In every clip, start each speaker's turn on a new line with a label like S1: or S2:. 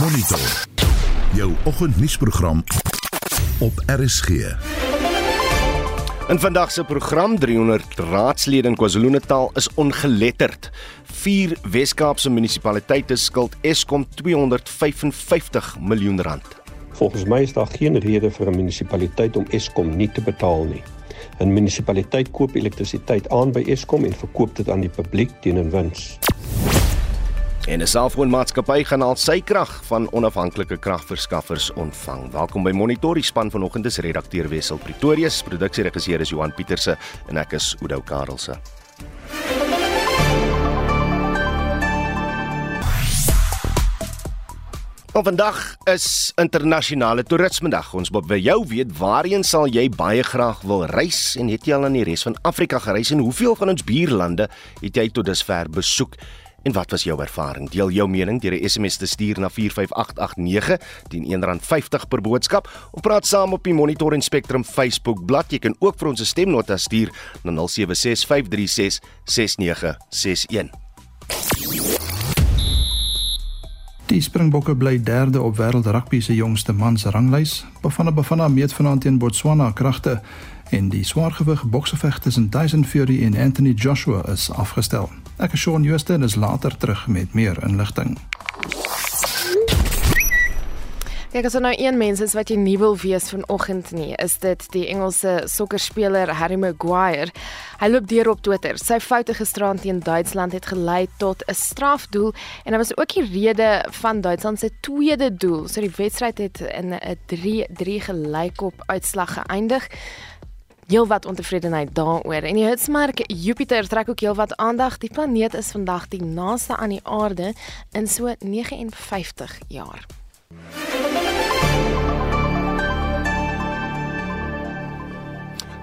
S1: Monitor. Jou oggendnuusprogram op RSG.
S2: In vandag se program 300 raadslede in KwaZulu-Natal is ongeletterd. Vier Wes-Kaapse munisipaliteite skuld Eskom 255 miljoen rand.
S3: Volgens my is daar geen rede vir 'n munisipaliteit om Eskom nie te betaal nie. 'n Munisipaliteit koop elektrisiteit aan by Eskom en verkoop dit aan die publiek teen 'n wins.
S2: En 'n selfoonmaatskappy gaan al sy krag van onafhanklike kragverskaffers ontvang. Welkom by Monitor, die span vanoggend is redakteur Wessel Pretorius, produksieregisseur is Johan Pieterse en ek is Oudou Karelse. Nou vandag is internasionale toerismedag. Ons wil by jou weet waarheen sal jy baie graag wil reis en het jy al aan die res van Afrika gereis en hoeveel van ons buurlande het jy tot dusver besoek? En wat was jou ervaring? Deel jou mening deur 'n SMS te stuur na 45889 teen R1.50 per boodskap of praat saam op die Monitor en Spectrum Facebook bladsy. Jy kan ook vir ons 'n stemnota stuur na 0765366961.
S4: Die Springbokke bly derde op wêreld rugby se jongste mans ranglys. Bafana Bafana meet vanaand teen Botswana kragte en die swaargewig bokseveg tussen Tyson Fury en Anthony Joshua is afgestel. Ek is Shaun Jooste en is later terug met meer inligting.
S5: Kyk as er nou een mens is wat jy nie wil wees vanoggend nie, is dit die Engelse sokkerspeler Harry Maguire. Hy loop deur op Twitter. Sy foute gisterand teen Duitsland het gelei tot 'n strafdoel en dit was ook die rede van Duitsland se tweede doel. So die wedstryd het in 'n 3-3 gelykop uitslag geëindig. Heelwat ontevredenheid daaroor. En die hitsmerk Jupiter trek ook heelwat aandag. Die planeet is vandag die naaste aan die aarde in so 59 jaar.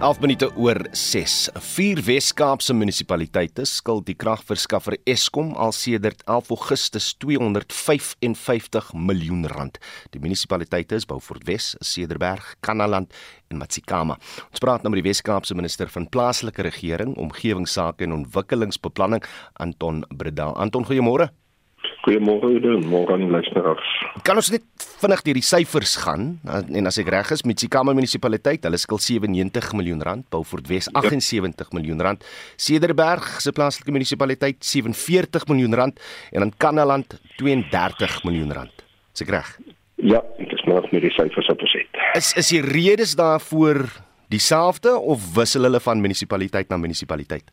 S2: 11 minute oor 6. Vier Wes-Kaapse munisipaliteite skuld die kragverskaffer Eskom al sedert 11 Augustus 255 miljoen rand. Die munisipaliteite is Beaufort Wes, Cederberg, Kanaland en Matsikama. Ons praat nou met die Wes-Kaapse minister van plaaslike regering, omgewingsake en ontwikkelingsbeplanning, Anton Breda. Anton, goeiemôre.
S3: Goeiemôre Oudou, môre aan die luisteraars.
S2: Kan ons net vinnig deur die syfers gaan en as ek reg is, Mitsikama munisipaliteit, hulle skuld 97 miljoen rand, Beaufort Wes 78 ja. miljoen rand, Cederberg se plaaslike munisipaliteit 47 miljoen rand en dan Kanaland 32 miljoen rand. Is ek reg?
S3: Ja, dit is nog met die syfers op gesit.
S2: Is is die redes daarvoor dieselfde of wissel hulle van munisipaliteit na munisipaliteit?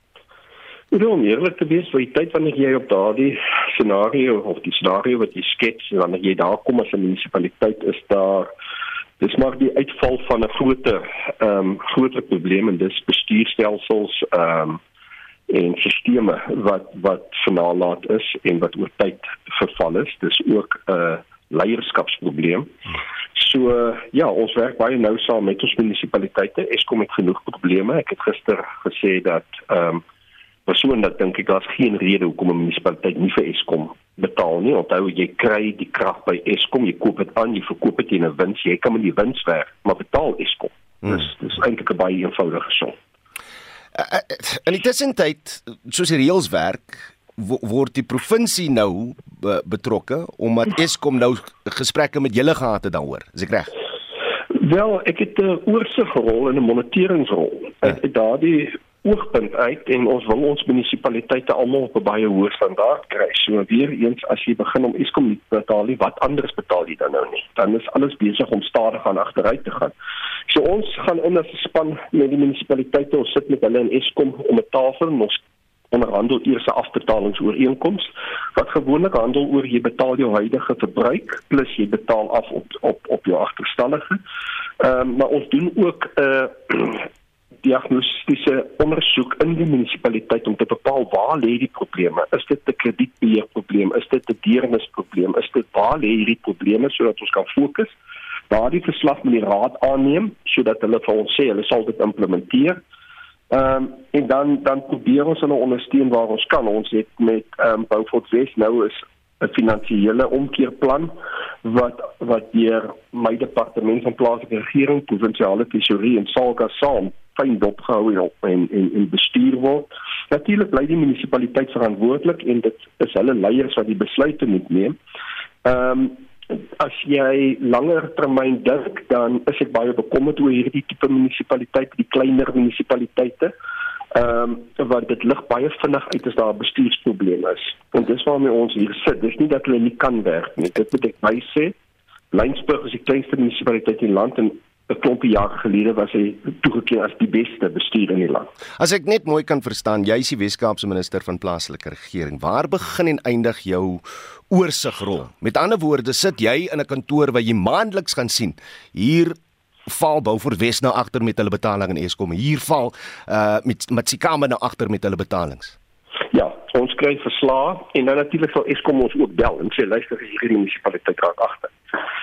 S3: Ek wil eerlik te wees, vir die tyd wanneer jy op daardie scenario of die scenario wat jy skets, wanneer jy daar kom as 'n munisipaliteit is daar dis maar die uitval van 'n groter ehm um, groter probleem en dis bestuurstelsels ehm um, en sisteme wat wat vernalat is en wat oor tyd verval is. Dis ook 'n uh, leierskapsprobleem. So uh, ja, ons werk baie nou saam met ons munisipaliteite. Eskom het genoeg probleme. Ek het gister gesê dat ehm um, persoonlik dink ek daar's geen rede hoekom 'n munisipaliteit nie vir Eskom betaal nie. Onthou jy kry die krag by Eskom, jy koop dit aan, jy verkoop dit teen 'n wins. Jy kan met die wins werk, maar betaal Eskom. Hmm. Dis dis eintlik 'n baie eenvoudige som.
S2: Uh, in die tussentyd, soos die reëls werk, word die provinsie nou betrokke omdat Eskom nou gesprekke met julle gehad het daaroor. Is ek reg?
S3: Wel, ek het 'n oorsigrol en 'n moniteringsrol. Ek het daardie oogpunt uit en ons wil ons munisipaliteite almal op 'n baie hoë standaard kry. So weer eens as jy begin om Eskom te betaal, wat anders betaal jy dan nou nie? Dan is alles besig om stadig aan agteruit te gaan. So ons gaan 'n span met die munisipaliteite, ons sit met hulle in Eskom om 'n tafel en ons onderhandel eers 'n afbetalingsooreenkoms wat gewoonlik handel oor jy betaal jou huidige verbruik plus jy betaal af op op op jou agterstallige. Ehm um, maar ons doen ook 'n uh, diagnostiese ondersoek in die munisipaliteit om te bepaal waar lê die probleme. Is dit 'n kredietbeheerprobleem? Is dit 'n deernisprobleem? Is dit waar lê hierdie probleme sodat ons kan fokus? Daardie verslag moet die raad aanneem sodat hulle vir ons sê hulle sal dit implementeer. Ehm um, en dan dan probeer ons hulle ondersteun waar ons kan. Ons het met ehm um, Beaufort West nou is 'n finansiële omkeerplan wat wat deur my departement van plaaslike regering, provinsiale tesourie en SALGA saam fyn dopgehou en en en, en bestuur word. Natuurlik bly die munisipaliteit verantwoordelik en dit is hulle leiers wat die besluite moet neem. Ehm um, as jy langer termyn dink, dan is ek baie bekommerd oor hierdie tipe munisipaliteite, die kleiner munisipaliteite. Ehm um, want dit lig baie vinnig uit as daar 'n bestuursprobleem is. En dis waarom ons hier sit. Dis nie dat hulle nie kan werk nie. Dit moet ek bysê. Lynsburg is die kleinste munisipaliteit in die land en 'n klompie jare gelede was hy toegeken as die beste bestuurder in die land.
S2: As ek net mooi kan verstaan, jy is die Weskaapse minister van plaaslike regering. Waar begin en eindig jou oorsigrol? Met ander woorde, sit jy in 'n kantoor waar jy maandeliks gaan sien hier val Beaufort Wes nou agter met hulle betaling en Eskom. Hier val uh met Matsikama nou agter met hulle betalings.
S3: Ja, ons kry verslae en dan natuurlik sal Eskom ons ook bel en sê luister hier die munisipaliteit raak agter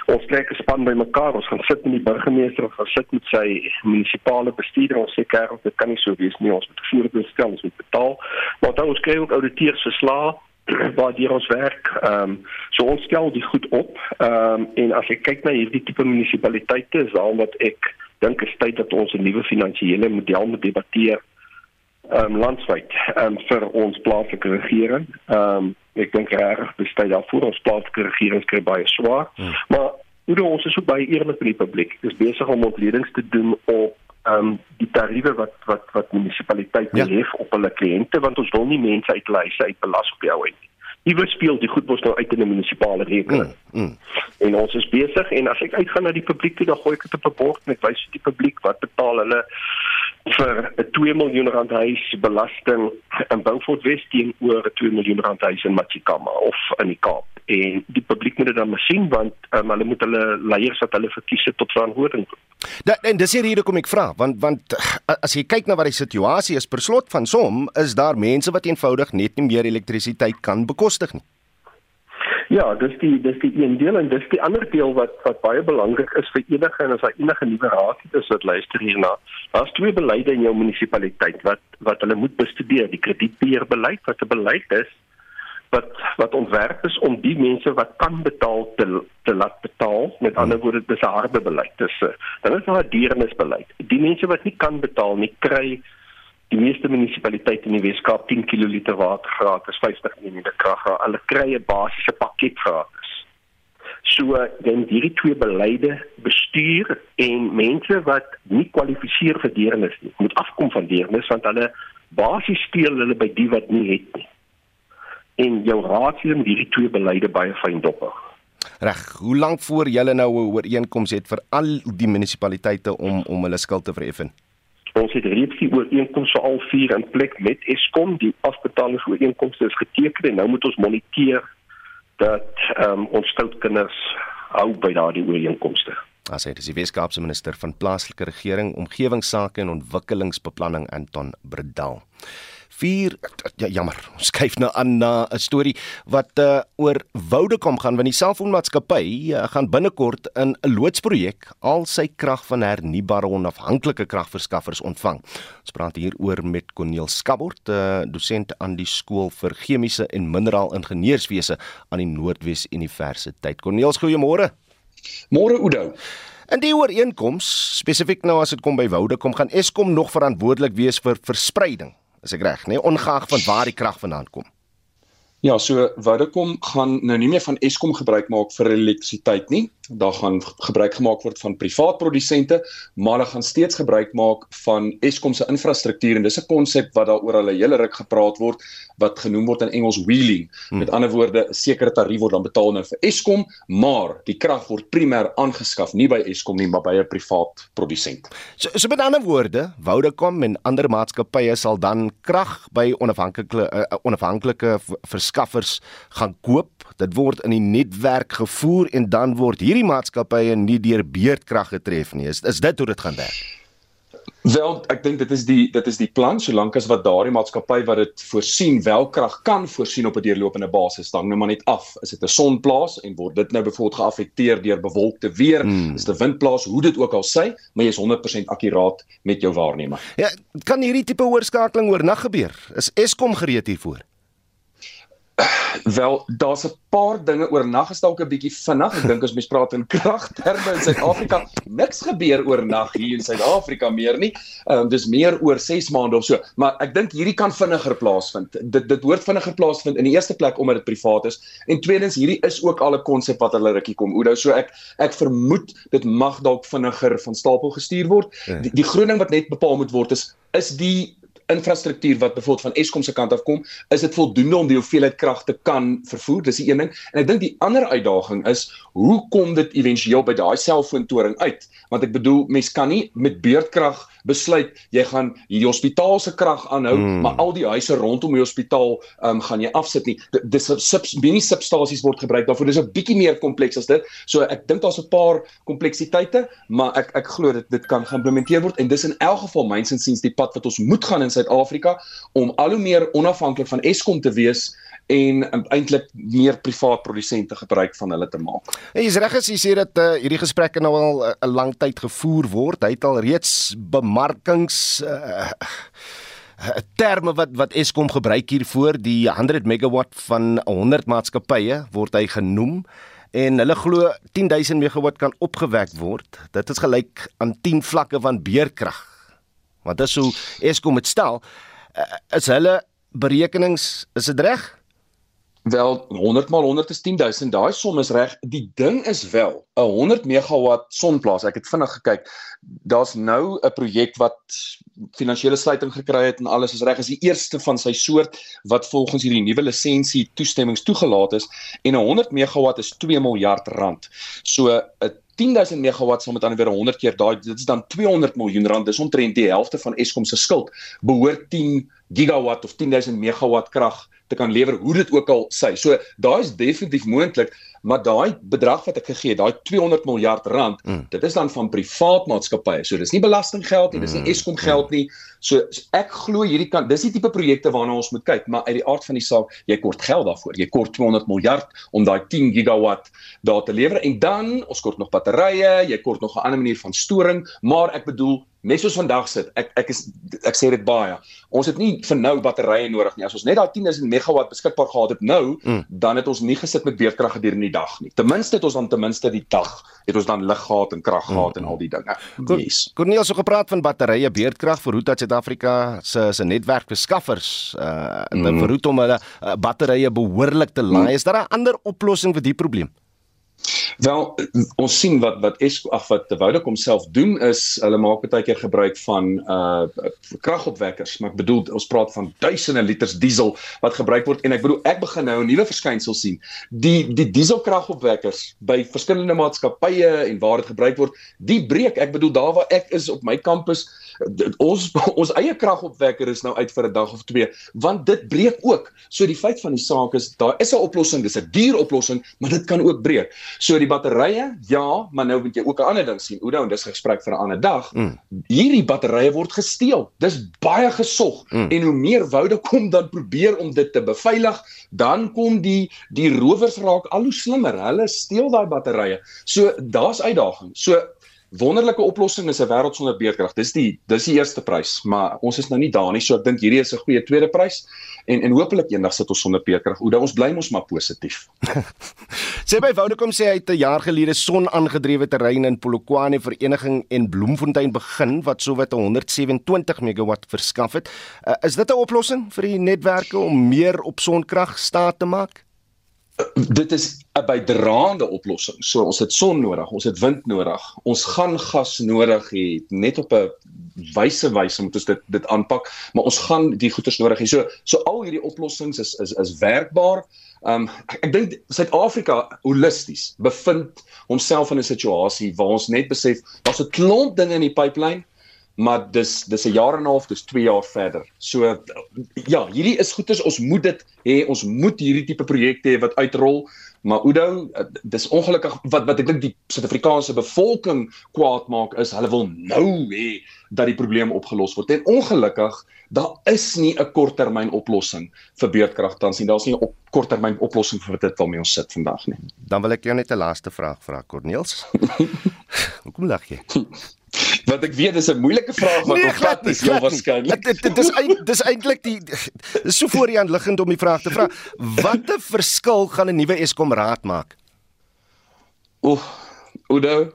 S3: ons trek 'n span bymekaar, ons gaan sit met die burgemeester, ons gaan sit met sy munisipale bestuurder, ons sê kerk, dit kan nie so wees nie, ons moet voorbeeld stel, ons moet betaal. Maar dan ons kry ook ouditeurs verslae waar die ons werk. Ehm um, so ons stel die goed op. Ehm um, en as ek kyk na hierdie tipe munisipaliteite, is daar wat ek dink is tyd dat ons 'n nuwe finansiële model moet debatteer ehm um, landwyd ehm um, vir ons plaaslike regering. Ehm um, ek dink reg bestaan daarvoor ons plaaslike regering kry baie swaar. Hmm. Maar hoe doen ons is ook baie eerlik met die publiek. Dis besig om ontledings te doen op ehm um, die tariewe wat wat wat munisipaliteite ja. het op hulle kliënte want ons wil nie mense uit huise uitbelas op jou end. Iewers speel die goed mos nou uit in 'n munisipale rekening. Mm, mm. En ons is besig en as ek uitgaan na die publiek toe dan gooi ek dit op 'n bord en ek wys die publiek wat betaal hulle vir 'n 2 miljoen rand huis belasting in Beaufort Wes teenoor 'n 2 miljoen rand huis in Machikama of in die Kaap. En die publiek moet dit dan sien want um, hulle moet hulle leiers wat hulle verkies het tot verantwoording.
S2: Da, en dis hier hoekom ek vra want want as jy kyk na wat die situasie is per slot van som is daar mense wat eenvoudig net nie meer elektrisiteit kan bekostig nie.
S3: Ja, dis die dis die een deel en dis die ander deel wat wat baie belangrik is vir enige en as daar enige nuwe raad is wat luister hierna. Daar's twee beleide in jou munisipaliteit wat wat hulle moet bestudeer. Die kredietbeheerbeleid wat 'n beleid is wat wat ontwerp is om die mense wat kan betaal te te laat betaal. Met ander woorde, dis 'n harde beleid. Dis dan is daar 'n deernisbeleid. Die mense wat nie kan betaal nie, kry die meeste munisipaliteite in die Weskaap 10 kl water gratis, 50 mm krag. Hulle kry 'n basiese pakket gratis. So dan hierdie twee beleide bestuur en mense wat nie kwalifiseer vir deernis nie, moet afkom van deernis want hulle basies steel hulle by die wat nie het nie. En jou raadslid moet hierdie twee beleide baie fyn dop.
S2: Reg, hoe lank voor julle nou 'n ooreenkoms het vir al die munisipaliteite om om hulle skuld te vereffen?
S3: Ons het reeds die ooreenkomste al vier in plek met Eskom. Die afbetalingsooreenkomste is geteken en nou moet ons moniteer dat ehm um, ons stoutkinders hou by daardie ooreenkomste.
S2: As hy dis die Weskaapse minister van plaaslike regering, omgewingsake en ontwikkelingsbeplanning Anton Bredal. 4 ja jammer ons kyk nou aan na 'n storie wat uh, oor Vodacom gaan want die selfoonmaatskappy uh, gaan binnekort in 'n loodsprojek al sy krag van hernubare onafhanklike kragverskaffers ontvang. Ons praat hier oor met Corneel Skabort, uh, dosent aan die skool vir chemiese en mineraal ingenieurswese aan die Noordwes Universiteit. Corneel, goeiemôre.
S6: Môre Oudo.
S2: En die ooreenkoms spesifiek nou as dit kom by Vodacom gaan Eskom nog verantwoordelik wees vir verspreiding Is ek reg, nê? Nee? Ongeag van waar die krag vandaan kom.
S6: Ja, so Vodacom gaan nou nie meer van Eskom gebruik maak vir elektrisiteit nie. Daar gaan gebruik gemaak word van privaat produsente, maar hulle gaan steeds gebruik maak van Eskom se infrastruktuur en dis 'n konsep wat daaroor al 'n hele ruk gepraat word wat genoem word in Engels wheeling. Hmm. Met ander woorde, 'n sekere tarief word dan betaal nou vir Eskom, maar die krag word primêr aangeskaf nie by Eskom nie, maar by 'n privaat produsent.
S2: So, so met ander woorde, Vodacom en ander maatskappye sal dan krag by onafhanklike uh, onafhanklike verskaffers gaan koop. Dit word in die netwerk gevoer en dan word hierdie maatskappye nie deur beurtkrag getref nie. Is, is dit hoe dit gaan werk?
S6: Wel, ek dink dit is die dit is die plan solank as wat daardie maatskappy wat dit voorsien wel krag kan voorsien op 'n deurlopende basis dan nou maar net af. Is dit 'n sonplaas en word dit nou byvoorbeeld geaffekteer deur bewolkte weer? Hmm. Is dit 'n windplaas? Hoe dit ook al sê, maar jy is 100% akkuraat met jou waarneming.
S2: Ja, kan hierdie tipe oorskakeling oornag gebeur? Is Eskom gereed hiervoor?
S6: Wel, daar's 'n paar dinge oornag is dalk 'n bietjie vinnig. Ek dink as mens praat in kragterme in Suid-Afrika, niks gebeur oornag hier in Suid-Afrika meer nie. Ehm um, dis meer oor 6 maande of so, maar ek dink hierdie kan vinniger plaasvind. Dit dit hoort vinniger plaasvind in die eerste plek omdat dit privaat is en tweedens hierdie is ook al 'n konsep wat hulle rukkie kom. Oudo, so ek ek vermoed dit mag dalk vinniger van stapel gestuur word. Ja. Die, die groen ding wat net bepaal moet word is is die infrastruktuur wat byvoorbeeld van Eskom se kant af kom, is dit voldoende om die hoeveelheid krag te kan vervoer? Dis die een ding. En ek dink die ander uitdaging is hoe kom dit éventueel by daai selfoontoring uit? Want ek bedoel, mens kan nie met beurtkrag besluit jy gaan hierdie hospitaal se krag aanhou, hmm. maar al die huise rondom die hospitaal um, gaan jy afsit nie. Dis sub mini substasies word gebruik daarvoor. Dis 'n bietjie meer kompleks as dit. So ek dink daar's 'n paar kompleksiteite, maar ek ek glo dit dit kan geïmplementeer word en dis in elk geval myns insiens die pad wat ons moet gaan in Suid-Afrika om al hoe meer onafhanklik van Eskom te wees en um, eintlik meer privaat produsente gebruik van hulle te maak.
S2: En jy's reg as jy sê dat uh, hierdie gesprekke nou al eh, 'n uh, lang tyd gevoer word. Hy het al reeds bemarkings uh, terme wat wat Eskom gebruik hiervoor die 100 megawatt van 100 maatskappye word hy genoem en hulle glo 10000 megawatt kan opgewek word. Dit is gelyk aan 10 vlakke van beerkrag. Want dis hoe Eskom dit stel. Is hulle berekenings is dit reg?
S6: Wel 100 mal 100 is 10000. Daai som is reg. Die ding is wel 'n 100 megawatt sonplaas. Ek het vinnig gekyk. Daar's nou 'n projek wat finansiële sluiting gekry het en alles is reg. Is die eerste van sy soort wat volgens hierdie nuwe lisensie toestemmings toegelaat is en 'n 100 megawatt is 2 miljard rand. So 'n 10000 megawatt sal met ander woorde 100 keer daai dit is dan 200 miljoen rand. Dis omtrent die helfte van Eskom se skuld. Behoort 10 gigawatt of 10000 megawatt krag te kan lewer hoe dit ook al sy. So daai is definitief moontlik, maar daai bedrag wat ek gegee het, daai 200 miljard rand, mm. dit is dan van privaat maatskappye. So dis nie belastinggeld nie, dis nie mm. Eskom geld nie. So ek glo hierdie kan dis die tipe projekte waarna ons moet kyk, maar uit die aard van die saak, jy kort geld daarvoor. Jy kort 200 miljard om daai 10 gigawatt daar te lewer en dan ons kort nog batterye, jy kort nog 'n ander manier van storing, maar ek bedoel net soos vandag sit. Ek ek is ek sê dit baie. Ons het nie vir nou batterye nodig nie. As ons net daai 10000 megawatt beskikbaar gehad het nou, mm. dan het ons nie gesit met beerdkrag gedurende die dag nie. Ten minste het ons dan ten minste die dag het ons dan lig gehad en krag gehad mm. en al die dinge.
S2: Yes. Corneel so gepraat van batterye beerdkrag vir hoe dat Suid-Afrika se se netwerkbeskaffers uh mm. verhoed om hulle uh, batterye behoorlik te laai. Mm. Is daar 'n ander oplossing vir die probleem?
S6: Wel ons sien wat wat es ag wat Vodacom self doen is hulle maak baie keer gebruik van uh kragopwekkers maar ek bedoel ons praat van duisende liters diesel wat gebruik word en ek bedoel ek begin nou 'n nuwe verskynsel sien die die dieselkragopwekkers by verskillende maatskappye en waar dit gebruik word die breek ek bedoel daar waar ek is op my kampus ons ons eie kragopwekker is nou uit vir 'n dag of twee want dit breek ook. So die feit van die saak is daar is 'n oplossing, dis 'n duur oplossing, maar dit kan ook breek. So die batterye, ja, maar nou moet jy ook 'n ander ding sien. Oudo en dis gesprek vir 'n ander dag. Mm. Hierdie batterye word gesteel. Dis baie gesog mm. en hoe meer woude kom dan probeer om dit te beveilig, dan kom die die rowers raak al hoe slimmer. Hulle steel daai batterye. So daar's uitdagings. So wonderlike oplossing is 'n wêreld sonder beerkrag. Dis die dis die eerste prys, maar ons is nou nie daar nie. So ek dink hierdie is 'n goeie tweede prys en en hopelik eendag sit ons sonder beerkrag. Hoe dan ons bly mos maar positief.
S2: sê by Vodacom sê hy het 'n jaar gelede son-aangedrewe terrein in Polokwane Vereniging en Bloemfontein begin wat sowat 127 megawatt verskaf het. Uh, is dit 'n oplossing vir die netwerke om meer op sonkrag staat te maak?
S6: dit is 'n bydraende oplossing. So ons het son nodig, ons het wind nodig. Ons gaan gas nodig hê net op 'n wyse wyse moet ons dit dit aanpak, maar ons gaan die goederes nodig hê. So so al hierdie oplossings is is is werkbaar. Um ek, ek dink Suid-Afrika holisties bevind homself in 'n situasie waar ons net besef daar's 'n klomp dinge in die pipeline maar dis dis 'n jaar en 'n half, dis 2 jaar verder. So ja, hierdie is goeders ons moet dit hê, ons moet hierdie tipe projekte hê wat uitrol, maar Oudo, dis ongelukkig wat wat ek dink die Suid-Afrikaanse bevolking kwaad maak is hulle wil nou hê dat die probleem opgelos word. En ongelukkig, daar is nie 'n korttermyn oplossing vir beurtkrag tans nie. Daar's nie 'n op korttermyn oplossing vir dit waarmee ons sit vandag nie.
S2: Dan wil ek jou net 'n laaste vraag vra, Corneels. Hoekom lag jy?
S6: Want ek weet dis 'n moeilike vraag wat nee, op pad is heel waarskynlik.
S2: Dit dit is dis eintlik die dis so voor die hand liggend om die vraag te vra. Watter verskil gaan 'n nuwe Eskom raad maak?
S6: Oef, Oudo,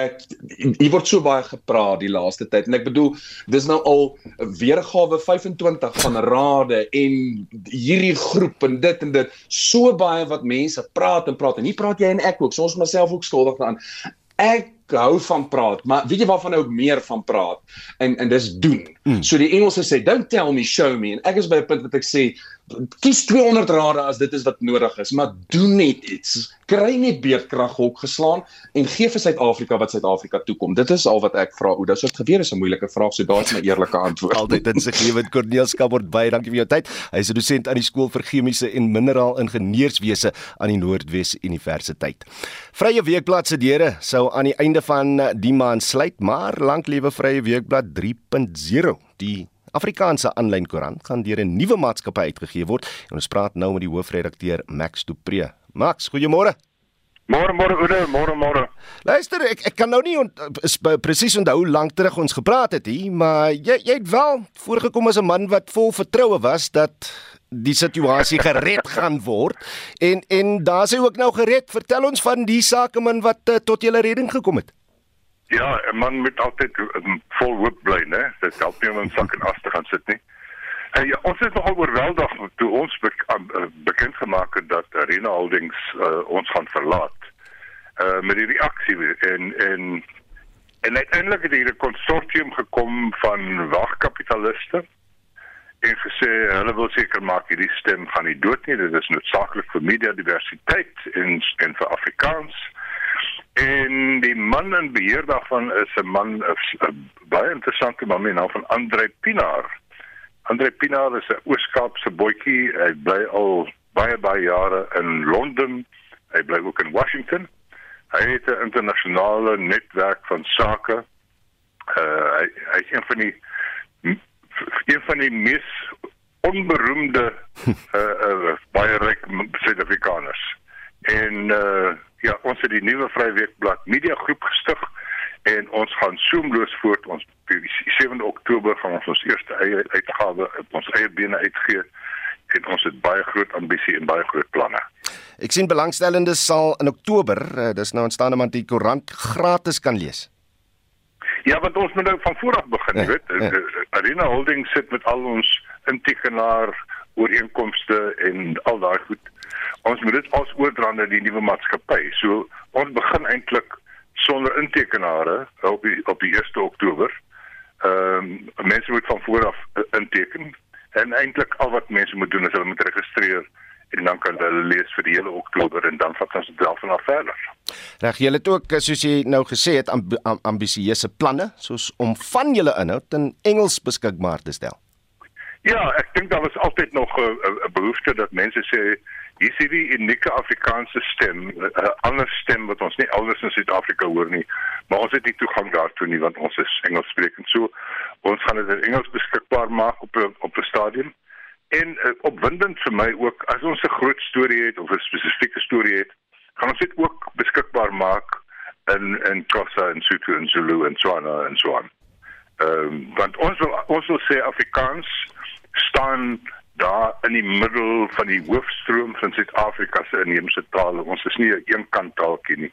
S6: ek hier word so baie gepraat die laaste tyd en ek bedoel dis nou al weergawe 25 van rade en hierdie groep en dit en dit so baie wat mense praat en praat en hier praat jy en ek ook, so ons myself ook skuldig daaraan. Ek hou van praat, maar weet jy waarvan ek meer van praat en en dis doen. Mm. So die Engelse sê don't tell me, show me en ek is by 'n punt wat ek sê kies 200 rade as dit is wat nodig is, maar doen net iets. Kry net beerdkrag hok geslaan en gee vir Suid-Afrika wat Suid-Afrika toekom. Dit is al wat ek vra. O, dis wat gebeur is 'n moeilike vraag, so daar is my eerlike antwoord.
S2: Altyd in sy gewend Corneel Skabord baie dankie vir jou tyd. Hy is 'n dosent aan die skool vir chemiese en mineraal ingenieurswese aan die Noordwes Universiteit. Vrye Weekblad se deure sou aan die einde van die maand sluit, maar lank lewe Vrye Weekblad 3.0. Die Afrikaanse aanlyn koerant gaan deur 'n nuwe maatskappy uitgegee word en ons praat nou met die hoofredakteur Max Du Preez. Max, goeiemôre.
S7: Môre môre Oude, môre môre.
S2: Luister, ek ek kan nou nie ont, presies onthou hoe lank terug ons gepraat het hier, maar jy jy het wel voorgekom as 'n man wat vol vertroue was dat die situasie gered gaan word en en daar sê ook nou gered. Vertel ons van die sakeman wat uh, tot julle redding gekom het.
S7: Ja, 'n man moet altyd um, vol hoop bly, né? Dit help nie om in sak en as te gaan sit nie. Hey, ja, ons is nogal oorweldig toe ons be uh, bekend gemaak het dat Arena Holdings uh, ons gaan verlaat. Uh met die reaksie en en en uiteindelik het hier 'n konsortium gekom van wagkapitaliste en gesê hulle wil seker maak hierdie stem gaan nie dood nie. Dit is noodsaaklik vir media diversiteit en en vir Afrikaans. En die man in beheer daarvan is 'n man 'n baie interessante man met naam van Andre Pinaar. Andre Pinaar is 'n Ooskaapse boetjie. Hy bly al baie baie jare in Londen. Hy bly ook in Washington. Hy het 'n internasionale netwerk van sake. Uh hy hy is een van die een van die mees onberoemde uh, uh baie ryk Suid-Afrikaners. En uh ja, ons het die nuwe Vryweekblad Media Groep gestig en ons gaan soemloos voort. Ons 7 Oktober gaan ons ons eerste eie uitgawe op ons eie bene uitgee en ons het baie groot ambisie en baie groot planne.
S2: Ek sien belangstellendes sal in Oktober, uh, dis nou aanstaande maand die koerant gratis kan lees.
S7: Ja, want ons moet nou van voor af begin, jy ja, weet. Ja. Eh, Arena Holdings sit met al ons intekenaar ooreenkomste en al daai goed ons moet dit as oordra na die nuwe maatskappy. So ons begin eintlik sonder intekenare op die, op die 1 Oktober. Ehm um, mense moet van voor af uh, inteken en eintlik al wat mense moet doen is hulle moet registreer en dan kan hulle lees vir die hele Oktober en dan vat ons dit wel vanaf verder.
S2: Reg, julle het ook soos jy nou gesê het amb ambisieuse planne soos om van julle inhoud in Engels beskikbaar te stel.
S7: Ja, ek dink daar was altyd nog 'n behoefte dat mense sê Hier sien die unieke Afrikaanse stem, 'n ander stem wat ons nie elders in Suid-Afrika hoor nie, maar ons het nie toegang daartoe nie want ons is Engelssprekend. So ons gaan dit in Engels beskikbaar maak op op 'n stadium. En uh, opwindend vir my ook as ons 'n groot storie het of 'n spesifieke storie het, gaan ons dit ook beskikbaar maak in in Xhosa en Sotho en Zulu en Tswana en so aan. Ehm um, want ons wil ons wil sê Afrikaans staan daar in die middel van die hoofstroom van Suid-Afrika se inheemse tale. Ons is nie 'n een eenkant taaltjie nie.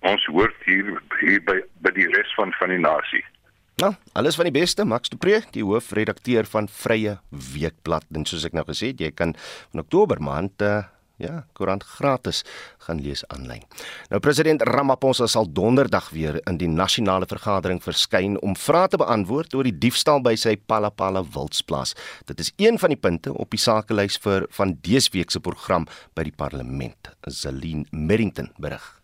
S7: Ons hoort hier hier by by die res van van die nasie.
S2: Nou, alles van die beste, Max du Preez, die hoofredakteur van Vrye Weekblad. En soos ek nou gesê het, jy kan van Oktober maand uh, Ja, koerant gratis gaan lees aanlyn. Nou president Ramaphosa sal donderdag weer in die nasionale vergadering verskyn om vrae te beantwoord oor die diefstal by sy Palapala wildsplaas. Dit is een van die punte op die sakelys vir van dese week se program by die parlement. Zelin Merrington berig.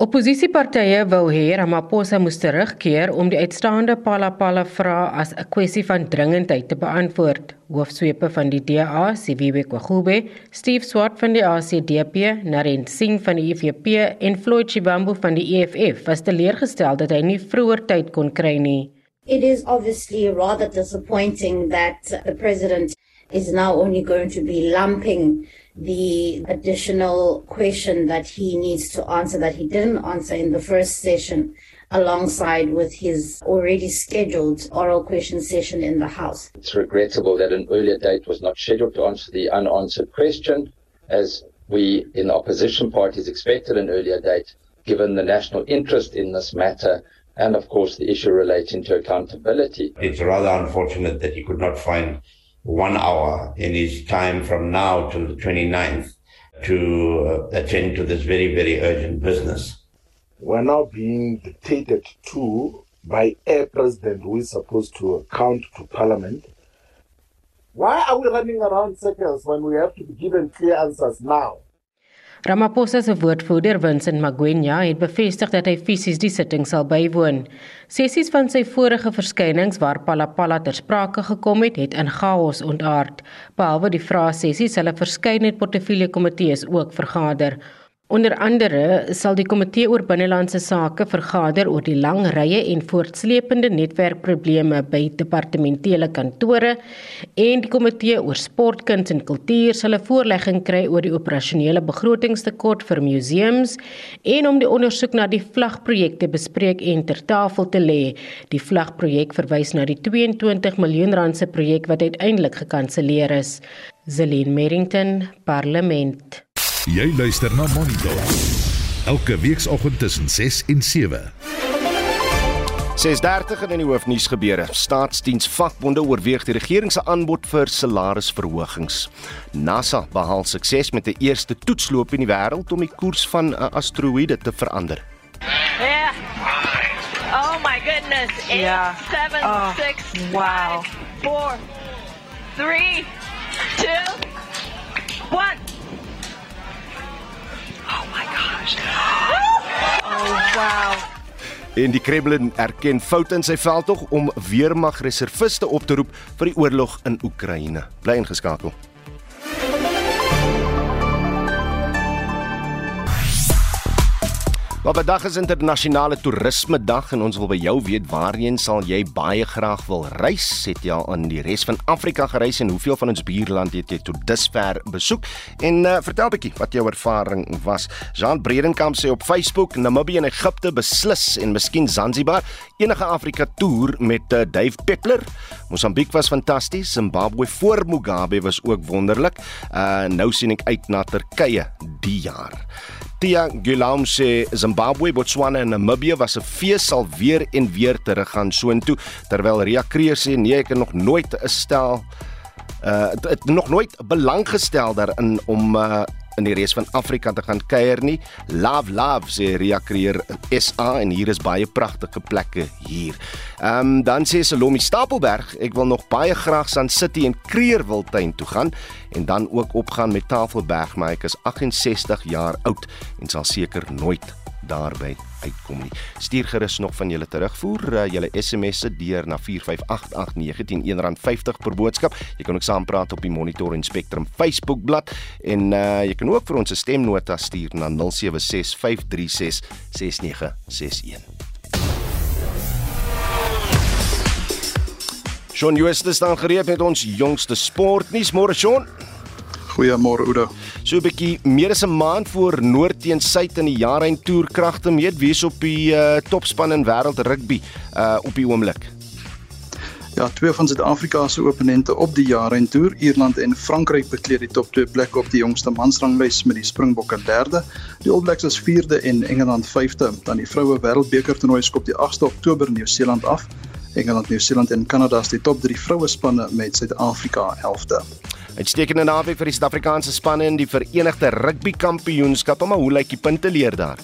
S8: Opposisiepartye wou hê Ramaphosa moes terugkeer om die uitstaande Palapala vrae as 'n kwessie van dringendheid te beantwoord. Hoofsweepe van die DA, Siviwe Kwagube, Steve Swart van die ACDP, Naren Singh van die IFP en Floyd Shivambu van die EFF was teleurgestel dat hy nie vroeër tyd kon kry nie.
S9: It is obviously rather disappointing that the president is now only going to be lumping the additional question that he needs to answer that he didn't answer in the first session alongside with his already scheduled oral question session in the House.
S10: It's regrettable that an earlier date was not scheduled to answer the unanswered question, as we in the opposition parties expected an earlier date, given the national interest in this matter and, of course, the issue relating to accountability.
S11: It's rather unfortunate that he could not find one hour in his time from now till the 29th to uh, attend to this very, very urgent business.
S12: We're now being dictated to by a president who is supposed to account to parliament. Why are we running around circles when we have to be given clear answers now?
S8: Ramaphosa se woordvoerder, Vincent Magwenya, het bevestig dat hy fisies die sitting sal bywoon. Sessies van sy vorige verskynings waar Palapala ter sprake gekom het, het in chaos ontaard. Behalwe die vraesessies, sal 'n verskeidenheid portefeuljekomitees ook vergader. Onder andere sal die komitee oor binnelandse sake vergader oor die lang rye en voortsleepende netwerkprobleme by departementele kantore en die komitee oor sport, kuns en kultuur sal 'n voorlegging kry oor die operasionele begrotingstekort vir museums en om die ondersoek na die vlagprojekte bespreek en ter tafel te lê. Die vlagprojek verwys na die 22 miljoen rand se projek wat uiteindelik gekanselleer is. Zelin Merrington, Parlement.
S1: Jy luister na Monitor. Elke weekoggend tussen 6 en 7.
S2: 6:30 in die hoofnuus gebeure. Staatsdiensvakbonde oorweeg die regering se aanbod vir salarisverhogings. NASA behaal sukses met 'n eerste toetsloop in die wêreld om die koers van 'n asteroïde te verander.
S13: Yeah. Oh my goodness. Eight, yeah. seven, oh, six, wow. Five, four, three, two, one. Oh my gosh. Oh wow.
S2: En die Kremlin erken foute in sy veldtog om weermagreserviste op te roep vir die oorlog in Oekraïne. Bly ingeskakel. Maar vandag is internasionale toerisme dag en ons wil by jou weet waarheen sal jy baie graag wil reis? Het jy al in die res van Afrika gereis en hoeveel van ons buurland het jy tot dusver besoek? En uh, vertel 'n bietjie wat jou ervaring was. Jean Bredenkamp sê op Facebook Namibië en Egipte beslis en miskien Zanzibar, enige Afrika toer met uh, Dave Peppler. Mosambiek was fantasties, Zimbabwe voor Mugabe was ook wonderlik. Uh nou sien ek uit na Turkye die jaar. Tia Gulam sê Zimbabwe, Botswana en Namibië was 'n fees sal weer en weer teruggaan soontoe terwyl Ria Kreer sê nee ek het nog nooit 'n stel uh het nog nooit belang gestel daarin om uh in die res van Afrika te gaan kuier nie. Love love sê Ria Creer SA en hier is baie pragtige plekke hier. Ehm um, dan sê Salomi Stapelberg, ek wil nog baie graag San City en Creerwiltuin toe gaan en dan ook opgaan met Tafelberg, maar ek is 68 jaar oud en sal seker nooit daarby uitkom nie. Stuur gerus nog van julle terugvoer, uh, julle SMS'e deur na 4588910 R50 per boodskap. Jy kan ook saampraat op die Monitor en Spectrum Facebook bladsy en uh, jy kan ook vir ons 'n stemnota stuur na 0765366961. Shaun Jooste staan gereed met ons jongste sportnuus môre Shaun.
S4: Goeiemôre Oudo.
S2: So 'n bietjie meer as 'n maand voor Noord teen Suid in die Jaarein Tour kragte meet wie is op die uh, topspan in wêreld rugby uh, op die oomblik.
S4: Ja, twee van Suid-Afrika se opponente op die Jaarein Tour, Ierland en Frankryk bekleed die top 2 plekke op die jongste mansranglys met die Springbokke derde. Die All Blacks is vierde en Engeland vyfde. Dan die vroue wêreldbeker toernooi skop die 8de Oktober in Nieu-Seeland af. Engeland, Nieu-Seeland en Kanada is die top 3 vroue spanne met Suid-Afrika 11de.
S2: Uitstekende naweek vir die Suid-Afrikaanse spanne in die Verenigde Rugby Kampioenskap, maar hoe lyk die punte leer daar?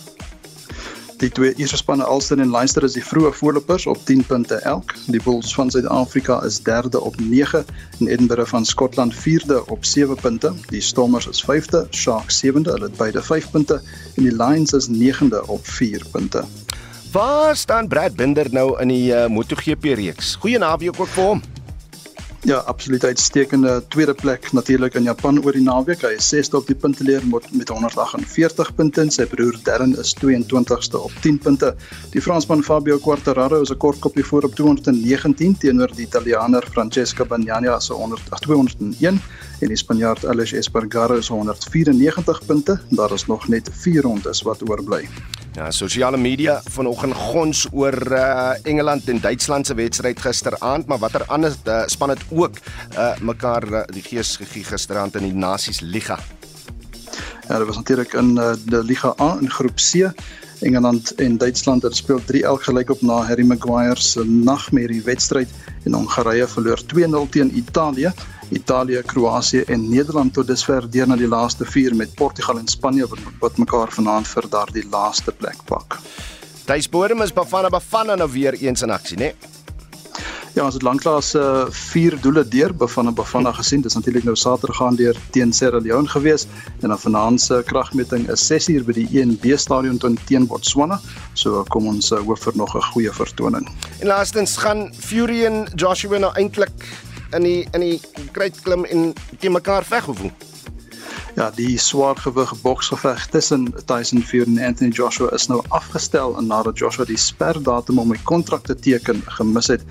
S4: Die twee eerste spanne Ulster en Leinster is die vroeë voorlopers op 10 punte elk. Die Bulls van Suid-Afrika is derde op 9 en Edinburgh van Skotland vierde op 7 punte. Die Stormers is vyfde, Sharks sewende, hulle het beide 5 punte en die Lions is negende op 4 punte.
S2: Waar staan Brad Binder nou in die uh, MotoGP reeks? Goeie naweek ook vir hom.
S4: Ja, absoluut uitstekende tweede plek natuurlik in Japan oor die naweek. Hy is 6ste op die punteleer met 148 punte en sy broer Darren is 22ste op 10 punte. Die Fransman Fabio Quartararo is 'n kort kopie voor op 219 teenoor die Italiaaner Francesco Bagnaia se 201 en die Spanjaard Aleix Espargaro se 194 punte. Daar is nog net 4 rondes wat oorbly.
S2: Ja, sosiale media vanoggend gons oor uh, Engeland en Duitsland se wedstryd gisteraand, maar watter ander uh, span het ook uh, mekaar uh, die gees gegee gisteraand in die Nasies Liga.
S4: Ja, dit was natuurlik in uh, die Liga A in groep C. Engeland en Duitsland het speel 3 elk gelyk op na Harry Maguire se nagmerrie wedstryd en Hongarye verloor 2-0 teen Italië. Italië, Kroasie en Nederland tot dusver deur na die laaste 4 met Portugal en Spanje wat, wat mekaar vanaand vir daardie laaste plek pak.
S2: Tuisbodem is Bafana Bafana nou weer eens in aksie, né? Nee?
S4: Ja, ons het lanklaas uh, vier doele deur Bafana Bafana gesien. Dit is natuurlik nou Saterdag gaan deur teen Sierra Leone gewees en dan vanaand se kragmeting is 6uur by die 1B stadion teen Botswana. So kom ons uh, hoop vir nog 'n goeie vertoning.
S2: En laastens gaan Fury en Joshua nou eintlik in die in die kruitklim en teen mekaar veg of hoe?
S4: Ja, die swaargewig boksgeveg tussen Tyson Fury en Anthony Joshua is nou afgestel nadat Joshua die sperdatum om sy kontrak te teken gemis het.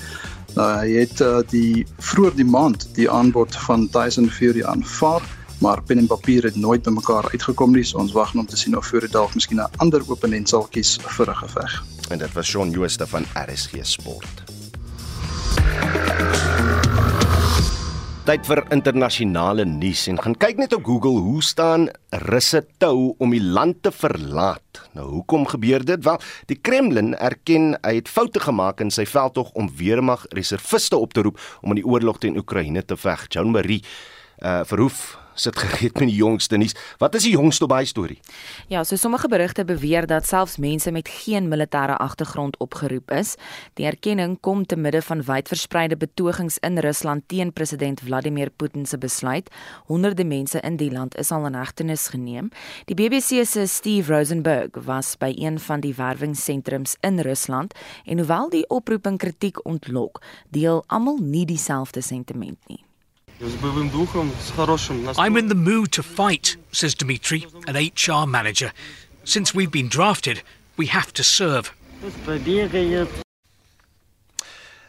S4: Nou, hy het uh, die vroeër die maand die aanbod van Tyson Fury aanvaar, maar pen en papier het nooit by mekaar uitgekom nie. So ons wag net om te sien of Fury dalk miskien 'n ander oponent sal kies vir 'n geveg.
S2: En dit was Shaun Jooste van RSG Sport. Tyd vir internasionale nuus en gaan kyk net op Google hoe staan Russe tou om die land te verlaat. Nou hoekom gebeur dit? Wel, die Kremlin erken hy het foute gemaak in sy veldtog om weermag reserviste op te roep om in die oorlog teen Oekraïne te veg. Jean Marie uh verhoef sit gereed met die jongste nuus. Wat is die jongste op daai storie?
S14: Ja, so sommige berigte beweer dat selfs mense met geen militêre agtergrond opgeroep is. Die erkenning kom te midde van wydverspreide betogings in Rusland teen president Vladimir Putin se besluit. Honderde mense in die land is al in hegtenis geneem. Die BBC se Steve Rosenberg was by een van die werwingssentrums in Rusland en hoewel die oproeping kritiek ontlok, deel almal nie dieselfde sentiment nie.
S15: I'm in the mood to fight, says Dmitry, an HR manager. Since we've been drafted, we have to serve.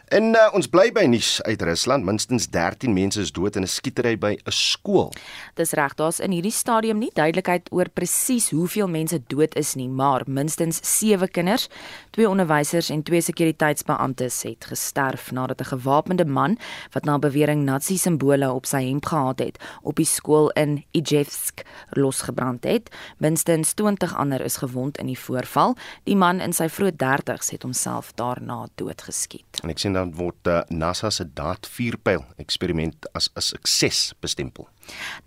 S2: En uh, ons bly by nuus uit Rusland. Minstens 13 mense is dood in 'n skietery by 'n skool.
S14: Dis reg, daar's in hierdie stadium nie duidelikheid oor presies hoeveel mense dood is nie, maar minstens 7 kinders, twee onderwysers en twee sekuriteitsbeamptes het gesterf nadat 'n gewapende man wat na bewering Nazi simbole op sy hemp gehad het, op die skool in Ijevsk losgebrand het. Minstens 20 ander is gewond in die voorval. Die man in sy vroeë 30's het homself daarna doodgeskiet.
S2: En ek sien dan word uh, NASA se daad vuurpyl eksperiment as 'n sukses bestempel.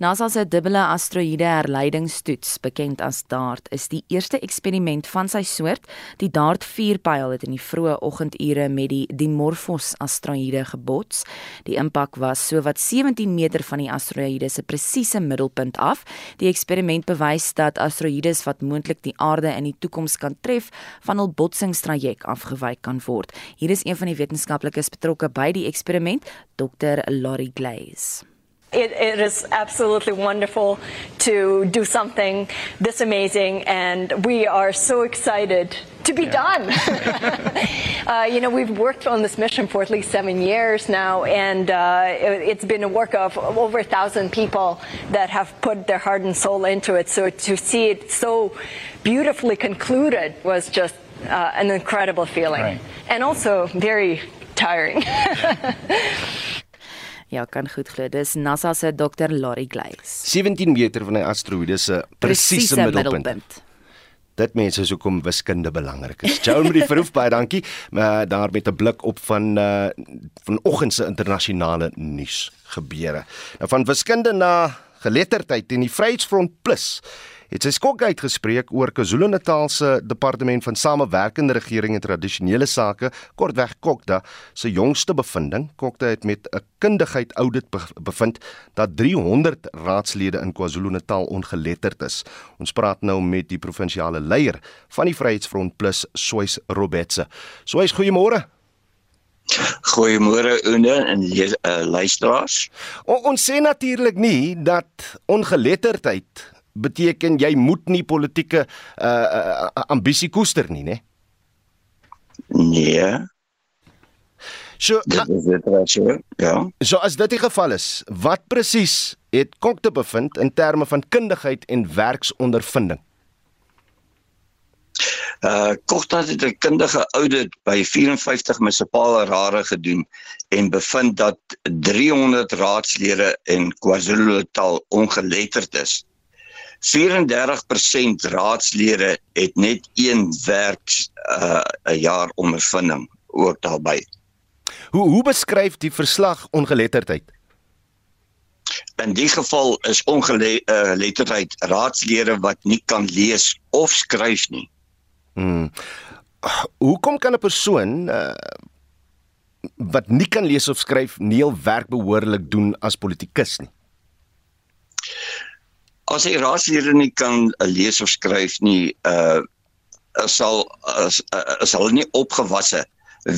S14: NASA se dubbele asteroïde herleidingstoets, bekend as DART, is die eerste eksperiment van sy soort. Die DART vuurpyl het in die vroeë oggendure met die Dimorphos asteroïde gebots. Die impak was sowat 17 meter van die asteroïde se presiese middelpunt af. Die eksperiment bewys dat asteroïdes wat moontlik die aarde in die toekoms kan tref, van hul botsingstrajek afgewyk kan word. Hier is een van die wetenskaplikes betrokke by die eksperiment, Dr. Laurie Glaze.
S16: It, it is absolutely wonderful to do something this amazing, and we are so excited to be yeah. done. uh, you know, we've worked on this mission for at least seven years now, and uh, it, has been a work of over a thousand people that have put their heart and soul into it. So to see it so beautifully concluded was just uh, an incredible feeling, right. and also very tiring.
S14: Ja, kan goed glo. Dis NASA se Dr. Laurie Glaze.
S2: 17 meter van die asteroïde se presiese middelpunt. middelpunt. Dit mense is hoekom wiskunde belangrik is. Jou met die verhoef baie dankie. Maar daar met 'n blik op van uh vanoggend se internasionale nuus gebeure. Nou van wiskunde na geletterdheid en die Vryheidsfront Plus het sy skok uitgespreek oor KwaZulu-Natal se departement van samewerkende regering en tradisionele sake, kortweg Kokda, se jongste bevinding. Kokda het met 'n kundigheid audit bevind dat 300 raadslede in KwaZulu-Natal ongeletterd is. Ons praat nou met die provinsiale leier van die Vryheidsfront Plus, Soys Robetse. Soys, goeiemôre.
S17: Goeiemôre Une en die uh, luisteraars.
S2: O, ons sê natuurlik nie dat ongeletterdheid beteken jy moet nie politieke uh, uh, ambisie koester nie, né?
S17: Nee.
S2: So,
S17: dit is dit wat jy, ja.
S2: So as dit die geval is, wat presies het Kok te bevind in terme van kundigheid en werksondervinding?
S17: Uh Kogtas het 'n kundige audit by 54 munisipale rade gedoen en bevind dat 300 raadslede in KwaZulu-Natal ongeletterd is. 34% raadslede het net een werks uh 'n jaar ondervinding ook daarbey.
S2: Hoe hoe beskryf die verslag ongeletterdheid?
S17: In die geval is ongeletterdheid uh, raadslede wat nie kan lees of skryf nie.
S2: Hmm. Hoekom kan 'n persoon uh, wat nie kan lees of skryf nie hul werk behoorlik doen as politikus nie?
S17: As hy raadslede nie kan uh, lees of skryf nie, uh sal as uh, is hulle nie opgewasse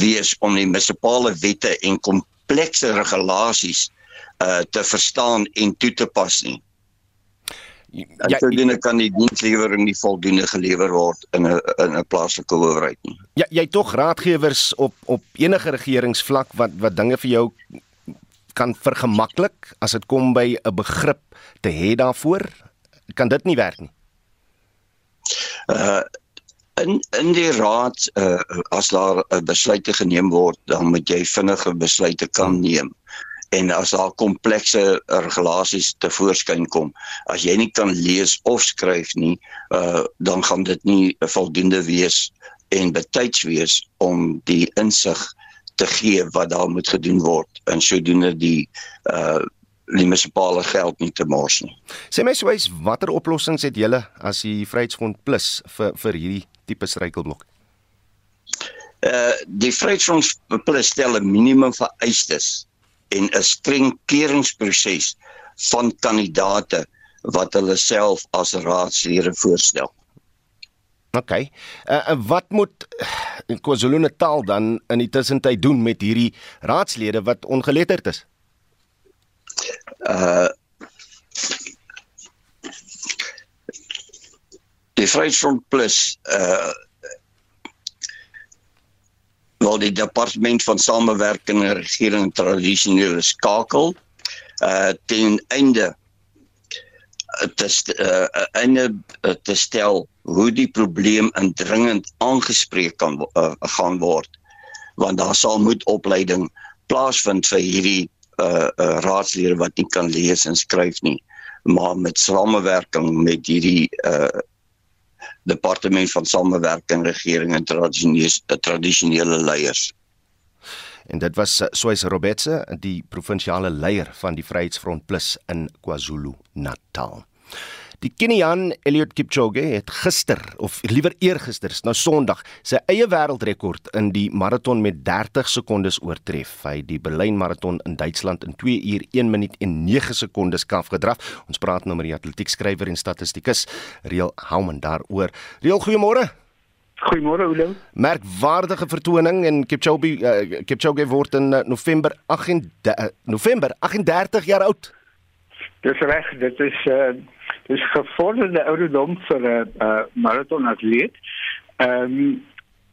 S17: wees om die munisipale wette en komplekse regulasies uh te verstaan en toe te pas nie. Ja, sodoende kan die dienslewering nie voldoende gelewer word in 'n in 'n plaaslike owerheid nie.
S2: Ja, jy tog raadgewers op op enige regeringsvlak wat wat dinge vir jou kan vergemaklik as dit kom by 'n begrip te hê daarvoor, kan dit nie werk nie.
S17: Uh in in die raad uh, as daar 'n besluit geneem word, dan moet jy vinnige besluite kan neem en as daar komplekse regulasies te voorskyn kom as jy nie kan lees of skryf nie uh, dan gaan dit nie voldoende wees en betyds wees om die insig te gee wat daar moet gedoen word en sodoende die uh die munisipale geld nie te mors nie.
S2: Sê my swys watter oplossings het julle as die Vryheidsfront Plus vir vir hierdie tipe struikelblok?
S17: Uh die Vryheidsfront Plus stel 'n minimum vereistes en 'n streng keuringsproses van kandidate wat hulle self as raadslede voorstel.
S2: OK. Uh, wat moet KwaZulu-Natal dan in die tussentyd doen met hierdie raadslede wat ongeletterd is?
S17: Uh Die Vryheidsfront Plus uh wel die departement van samewerking en regering tradisionele skakel uh ten einde uh, te uh, einde uh, te stel hoe die probleem indringend aangespreek kan uh, gaan word. Want daar sal moet opleiding plaasvind vir hierdie uh, uh raadslede wat nie kan lees en skryf nie maar met samewerking met hierdie uh departement van samewerking regering en tradisionele tradisionele leiers.
S2: En dit was Soys Robetse, die provinsiale leier van die Vryheidsfront Plus in KwaZulu-Natal. Die Keniaan Eliud Kipchoge het gister of liewer eergister, nou Sondag, sy eie wêreldrekord in die maraton met 30 sekondes oortref. Hy het die Berlyn maraton in Duitsland in 2 uur 1 minuut en 9 sekondes kaf gedraf. Ons praat nou met die atletiekskrywer en statistikus Real Houman daaroor. Real, goeiemôre.
S18: Goeiemôre Oulo.
S2: Merkwaardige vertoning en Kipchoge uh, Kipchoge word in uh, November 8 uh, November 38 jaar oud.
S18: Dis reg, dit is uh dis gevorderde ouderdom vir 'n uh, maratonatleet. Ehm um,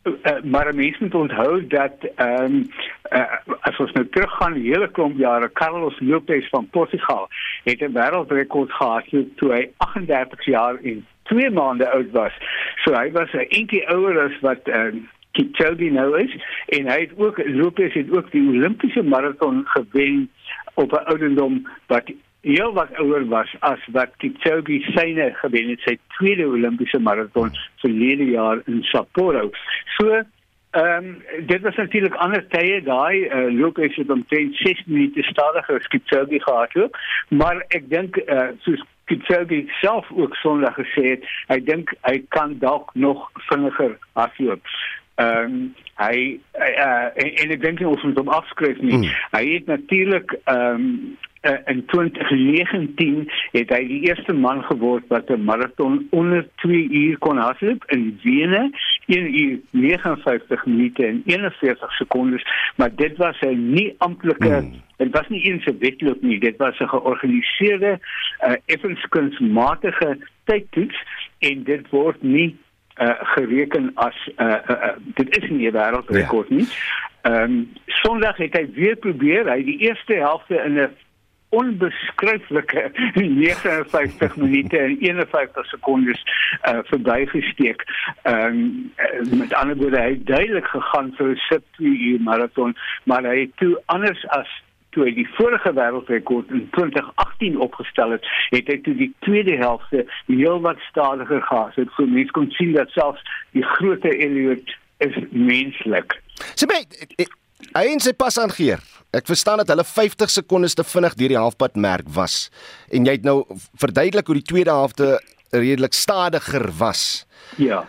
S18: uh, maar mens moet onthou dat ehm um, uh, as ons nou teruggaan die hele klomp jare Carlos Lopez van Portugal het 'n wêreldrekord gehad toe hy 38 jaar en 2 maande oud was. So hy was 'n entjie ouer as wat ehm uh, Kipchoge nou is en hy het ook Lopez het ook die Olimpiese maraton gewen op 'n ouderdom wat heel wat ouer was as wat Kipchoge syne gewen het sy tweede Olimpiese maraton verlede jaar in Sapporo. So ehm um, dit was natuurlik ander tye daai uh, loop is dit omtrent 6 minute stadiger as Kipchoge gehad het, maar ek dink uh, soos Kipchoge self ook Sondag gesê het, hy dink hy kan dalk nog vinniger hardloop. Ehm um, hy uh, en, en ek dink ons moet hom afskryf nie. Hmm. Hy het natuurlik ehm um, uh, in 2019 het hy die eerste man geword wat 'n maraton onder 2 uur kon hardloop in Wene, 1 uur 59 minute en 41 sekondes, maar dit was 'n nie amptelike hmm. Dit was nie eens 'n wedloop nie, dit was 'n georganiseerde uh, effenskunsmatige tydtoets en dit word nie uh, gereken as uh, uh, uh, dit is nie 'n wêreldrekord ja. nie. Ehm um, Sondag het hy weer probeer, hy die eerste helfte in 'n onbeskryflike 59 minute en 51 sekondes uh, verbygesteek. Ehm um, met ander woorde hy het duidelik gegaan vir 'n sub 2 uur marathon, maar hy het toe anders as toe hy die vorige wêreldrekord in 2018 opgestel het, het hy toe die tweede helfte heelwat stadiger gehad. So so mense kon sien dat selfs die groot Elliot is menslik.
S2: Sy hy en sy pas aangeer. Ek verstaan dat hulle 50 sekondes te vinnig deur die halfpad merk was en jy het nou verduidelik hoe die tweede helfte redelik stadiger was.
S18: Ja.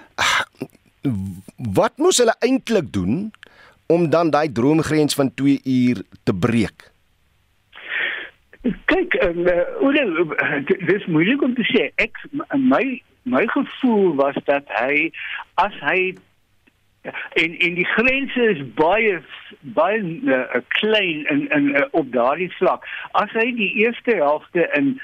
S2: Wat moes hulle eintlik doen om dan daai droomgrens van 2 uur te breek?
S18: Kyk, um, uh, dis moeilik om te sê. Ek my my gevoel was dat hy as hy en en die grense is baie baie uh, klein in in uh, op daardie vlak. As hy die eerste helfte in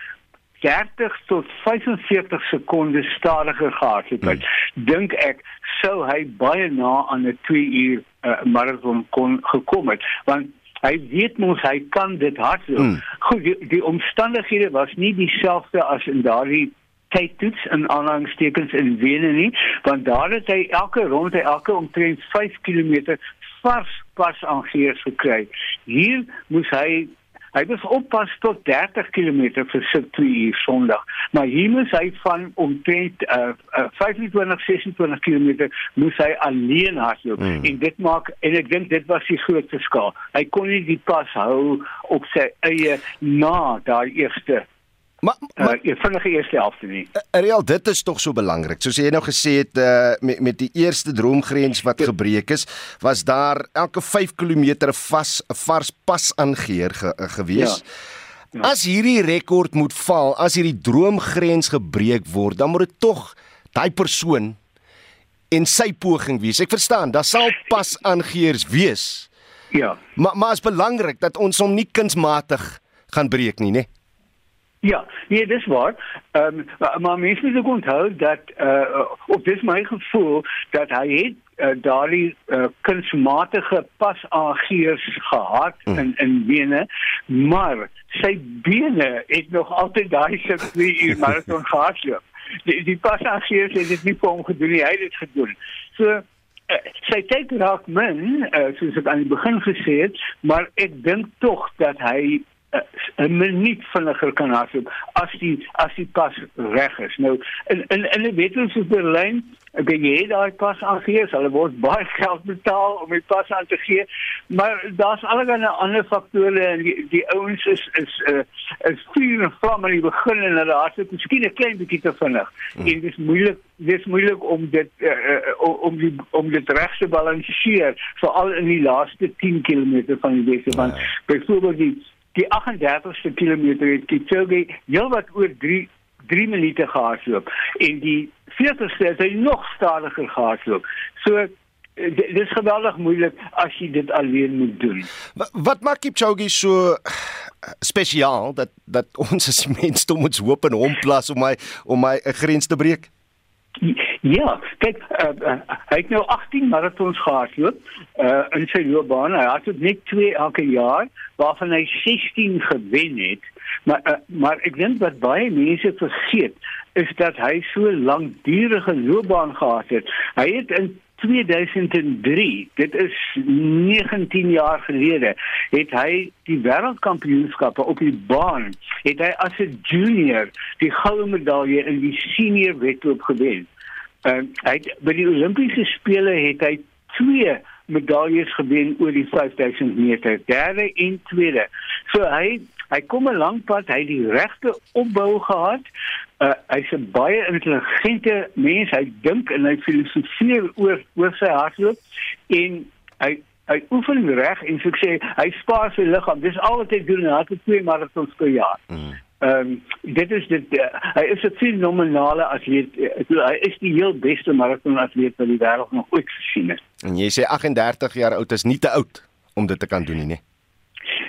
S18: 30 tot 45 sekondes stadiger gehad het, hmm. dink ek sou hy baie na aan 'n 2 uur uh, marathon kon gekom het. Want hy weet mos hy kan dit hardloop. Hmm. Goed, die, die omstandighede was nie dieselfde as in daardie tydtoets in aanhangstekens in Wene nie, want daar het hy elke ronde elke omtrent 5 km vars pas aangees gekry. Hier moes hy Hy was oppas tot 30 km vir sy 2 uur Sondag. Maar hier moes hy van omtrent uh, uh, 25 26 km moes hy alleen hardloop. Mm. En dit maak en ek dink dit was die groot verskil. Hy kon nie die pas hou op sy eie na daai eerste Maar maar uh, vinnige eerste helfte nie.
S2: Uh, Real, dit is tog so belangrik. Soos jy nou gesê het uh, met met die eerste droomgrens wat gebreek is, was daar elke 5 km vas 'n vars pas aangeheer ge, uh, gewees. Ja. Ja. As hierdie rekord moet val, as hierdie droomgrens gebreek word, dan moet dit tog daai persoon en sy poging wees. Ek verstaan, daar sal pas aangeheers wees.
S18: Ja.
S2: Maar maar is belangrik dat ons hom nie kunsmatig gaan breek nie, né? Nee?
S18: Ja, nee, dis waar. Ehm um, maar, maar mense moet ook onthou dat uh, op dis my gevoel dat hy het uh, daardie uh, kunsmatige pas aangeers gehad hmm. in in bene, maar sy bene het nog altyd daai se 2 uur marathon gehardloop. Die die pas aangeers het dit nie vir hom gedoen nie, hy het dit gedoen. So uh, sy tyd raak min, uh, soos ek aan die begin gesê het, maar ek dink tog dat hy 'n minuut vinniger kan hardloop as die as die pas reg is. Nou in in in 'n wedloop soos Berlyn, ek jy daai pas aangee, hulle word baie geld betaal om die pas aan te gee, maar daar's allerlei ander faktore en die, die ouens is is uh, is vuur en vlam aan die begin en hulle hardloop miskien 'n klein bietjie te vinnig. Hmm. En dit is moeilik dis moeilik om dit uh, uh, om die om dit reg te balanseer veral in die laaste 10 km van die wedloop want ja. byvoorbeeld die die 38ste kilometer het Kipchoge heelwat oor 3 3 minute gehardloop en die 40ste het hy nog stadiger gehardloop. So dit is geweldig moeilik as jy dit alleen moet doen.
S2: Wat, wat maak Kipchoge so spesiaal dat dat ons as mens moet hoop en hom plas om my om my 'n grens te breek?
S18: Ja, kyk, uh, hy het nou 18 marathons gehardloop uh, in sy loopbaan. Hy het dit net 2 elke jaar waarvan hy 16 gewen het. Maar uh, maar ek dink wat baie mense vergeet is dat hy so lankdurige loopbaan gehad het. Hy het in 2003, dit is 19 jaar gelede, het hy die wêreldkampioenskappe op die baan, het hy as 'n junior die goue medalje in die senior wedloop gewen. Ehm uh, hy by die Olimpiese spele het hy twee medaljes gewen oor die 5000 meter, derde en tweede. So hy hy kom 'n lang pad, hy het die regte opbou gehad. Uh, hy's 'n baie intelligente mens. Hy dink en hy filosofeer oor oor sy hardloop en hy hy oefen reg en so sê hy spaar sy liggaam. Dis al wat hy doen, hy het twee marathons per jaar. Mm. Ehm um, dit is dit uh, hy is 'n fenomenale atleet. Uh, hy is die heel beste marathonatleet wat die wêreld nog ooit gesien het.
S2: En jy sê 38 jaar oud is nie te oud om dit te kan doen nie, nee.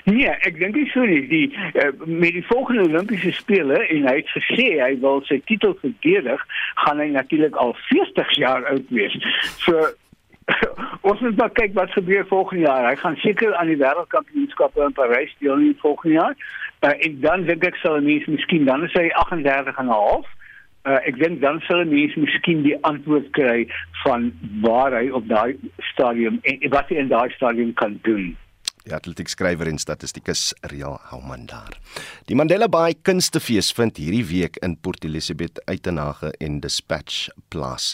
S18: Nee, ek dink nie so nie. Die uh, met die volgende Olimpiese spele en hy het gesê hy wil sy titel verdedig, gaan hy natuurlik al 40 jaar oud wees. So ons moet maar kyk wat gebeur volgende jaar. Hy gaan seker aan die wêreldkampioenskappe in Parys deelneem volgende jaar. Uh, en dan dink ek sal mens miskien dan is hy 38 en 'n half. Uh, ek dink dan sal mens miskien die antwoord kry van waar hy op daai stadium en wat hy in daai stadium kan doen.
S2: Die atletiekskrywer en statistikus Real Houman daar. Die Mandela Bay Kunstefees vind hierdie week in Port Elizabeth Uitenhage en Dispatch plaas.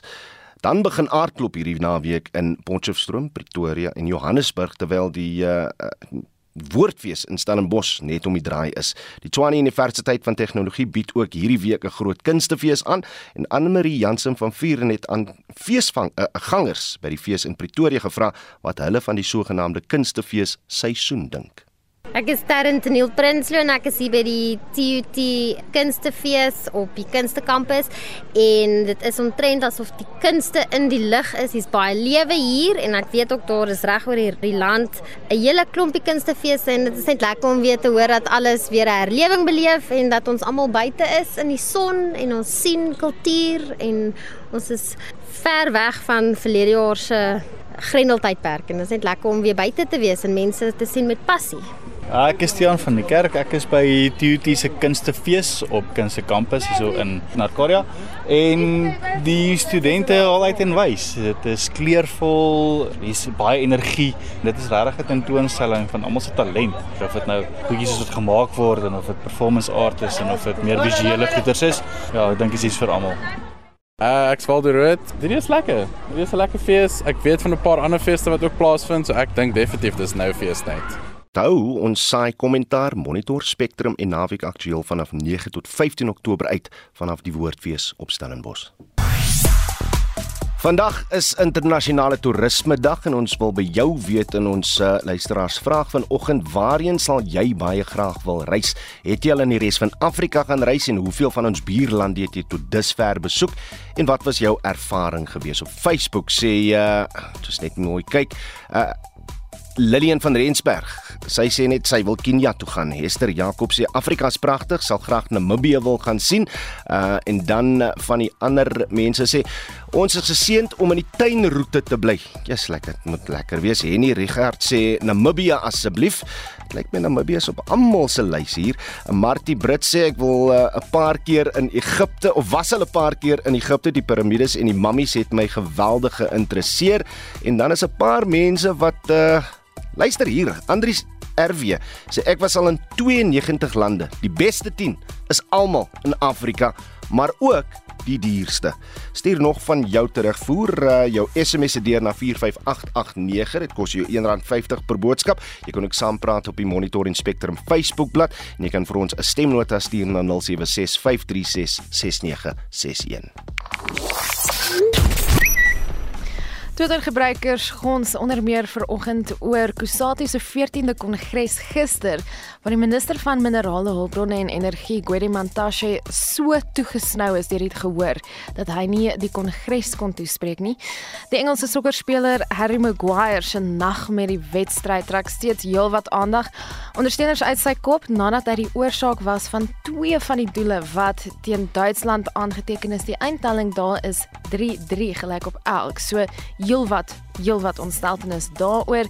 S2: Dan begin aardklop hierdie naweek in Potchefstroom, Pretoria en Johannesburg terwyl die uh, Woordfees in Stellenbosch net om die draai is. Die Tshwane Universiteit van Tegnologie bied ook hierdie week 'n groot kunstefees aan en Anne-Marie Jansen van Vuren het aan feesvang uh, gangers by die fees in Pretoria gevra wat hulle van die sogenaamde kunstefees seisoen dink.
S19: Ek is Terren Teniel Prinsloo en ek is hier by die TUT Kunstefees op die Kunstekampus en dit is omtrent asof die kunste in die lug is. Hier's baie lewe hier en ek weet ook daar is reg oor die land 'n hele klompie kunstefeeste en dit is net lekker om weer te hoor dat alles weer 'n herlewing beleef en dat ons almal buite is in die son en ons sien kultuur en ons is ver weg van verlede jaar se grendeltydperk en dit is net lekker om weer buite te wees en mense te sien met passie.
S20: Ja, ek is Tiaan van die kerk. Ek is by TUT se kunstefees op Kunste Kampus hier so in Narkoria. En die studente al uit en wys. Dit is kleurvol, hier's baie energie. Dit is regtig 'n tentoonstelling van almal se talent. Of dit nou goedjies is wat gemaak word en of dit performance art is en of dit meer visuele goeders is. Ja, ek dink dit is vir almal.
S21: Uh, ek swaal die rood. Dit is lekker. Dit is 'n lekker fees. Ek weet van 'n paar ander feeste wat ook plaasvind, so ek dink definitief dis nou feestyd.
S2: Onthou ons saai kommentaar Monitor Spectrum en Naweek Aktueel vanaf 9 tot 15 Oktober uit vanaf die Woordfees op Stellenbosch. Vandag is internasionale toerismedag en ons wil by jou weet in ons uh, luisteraars vraag vanoggend waarheen sal jy baie graag wil reis? Het jy al in die res van Afrika gaan reis en hoeveel van ons buurlande het jy tot dusver besoek? En wat was jou ervaring gewees op Facebook? Sê jy uh, dis net mooi kyk. Uh, Lillian van Rensberg. Sy sê net sy wil Kenia toe gaan. Hester Jakob sê Afrika is pragtig, sal graag Namibië wil gaan sien. Uh en dan van die ander mense sê ons is geseënd om in die tuinroete te bly. Jy's lekker, moet lekker wees. Henny Richard sê Namibië asseblief. Dit lyk my Namibië is op almal se lys hier. Martie Brit sê ek wil 'n uh, paar keer in Egipte of was al 'n paar keer in Egipte. Die piramides en die mammies het my geweldig geïnteresseer. En dan is 'n paar mense wat uh Luister hier, Andries RW sê ek was al in 92 lande. Die beste 10 is almal in Afrika, maar ook die duurste. Stuur nog van jou terugvoer uh, jou SMS se deur na 45889. Dit kos jou R1.50 per boodskap. Jy kan ook saampraat op die Monitor en Spectrum Facebookblad en jy kan vir ons 'n stemnota stuur na 0765366961.
S5: Twitter-gebruikers gons onder meer vanoggend oor Kusatu se 14de kongres gister, waar die minister van minerale hulpbronne en energie, Gwedi Mantashe, so toegesnou is deur dit gehoor dat hy nie die kongres kon toespreek nie. Die Engelse sokkerspeler Harry Maguire se nag met die wedstryd trek steeds heelwat aandag. Ondersteuners uit sy kop nadat hy die oorsaak was van twee van die doele wat teen Duitsland aangeteken is. Die eindtelling daar is 3-3 gelyk op elk. So heelwat heelwat ontsteltenis daaroor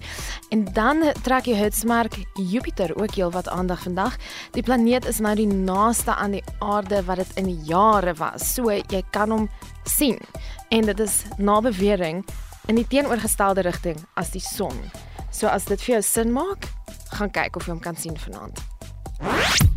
S5: en dan trek die hitsmerk Jupiter ook heelwat aandag vandag. Die planeet is nou die naaste aan die aarde wat dit in jare was. So jy kan hom sien en dit is na bewering in die teenoorgestelde rigting as die son. So as dit vir jou sin maak, gaan kyk of jy hom kan sien vanaand.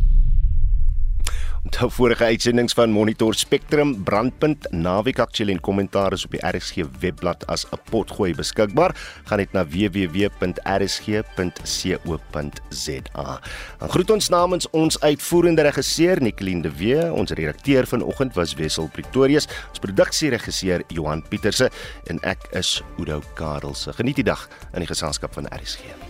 S2: Onthou vorige uitsendings van Monitor Spectrum, Brandpunt, Naweek Aktueel en kommentaar is op die RSG webblad as 'n potgooi beskikbaar. Gaan net na www.rsg.co.za. Dan groet ons namens ons uitvoerende regisseur Nicoline de Wee, ons redakteur vanoggend was Wessel Pretorius, ons produksieregisseur Johan Pieterse en ek is Udo Karelse. Geniet die dag in die geselskap van RSG.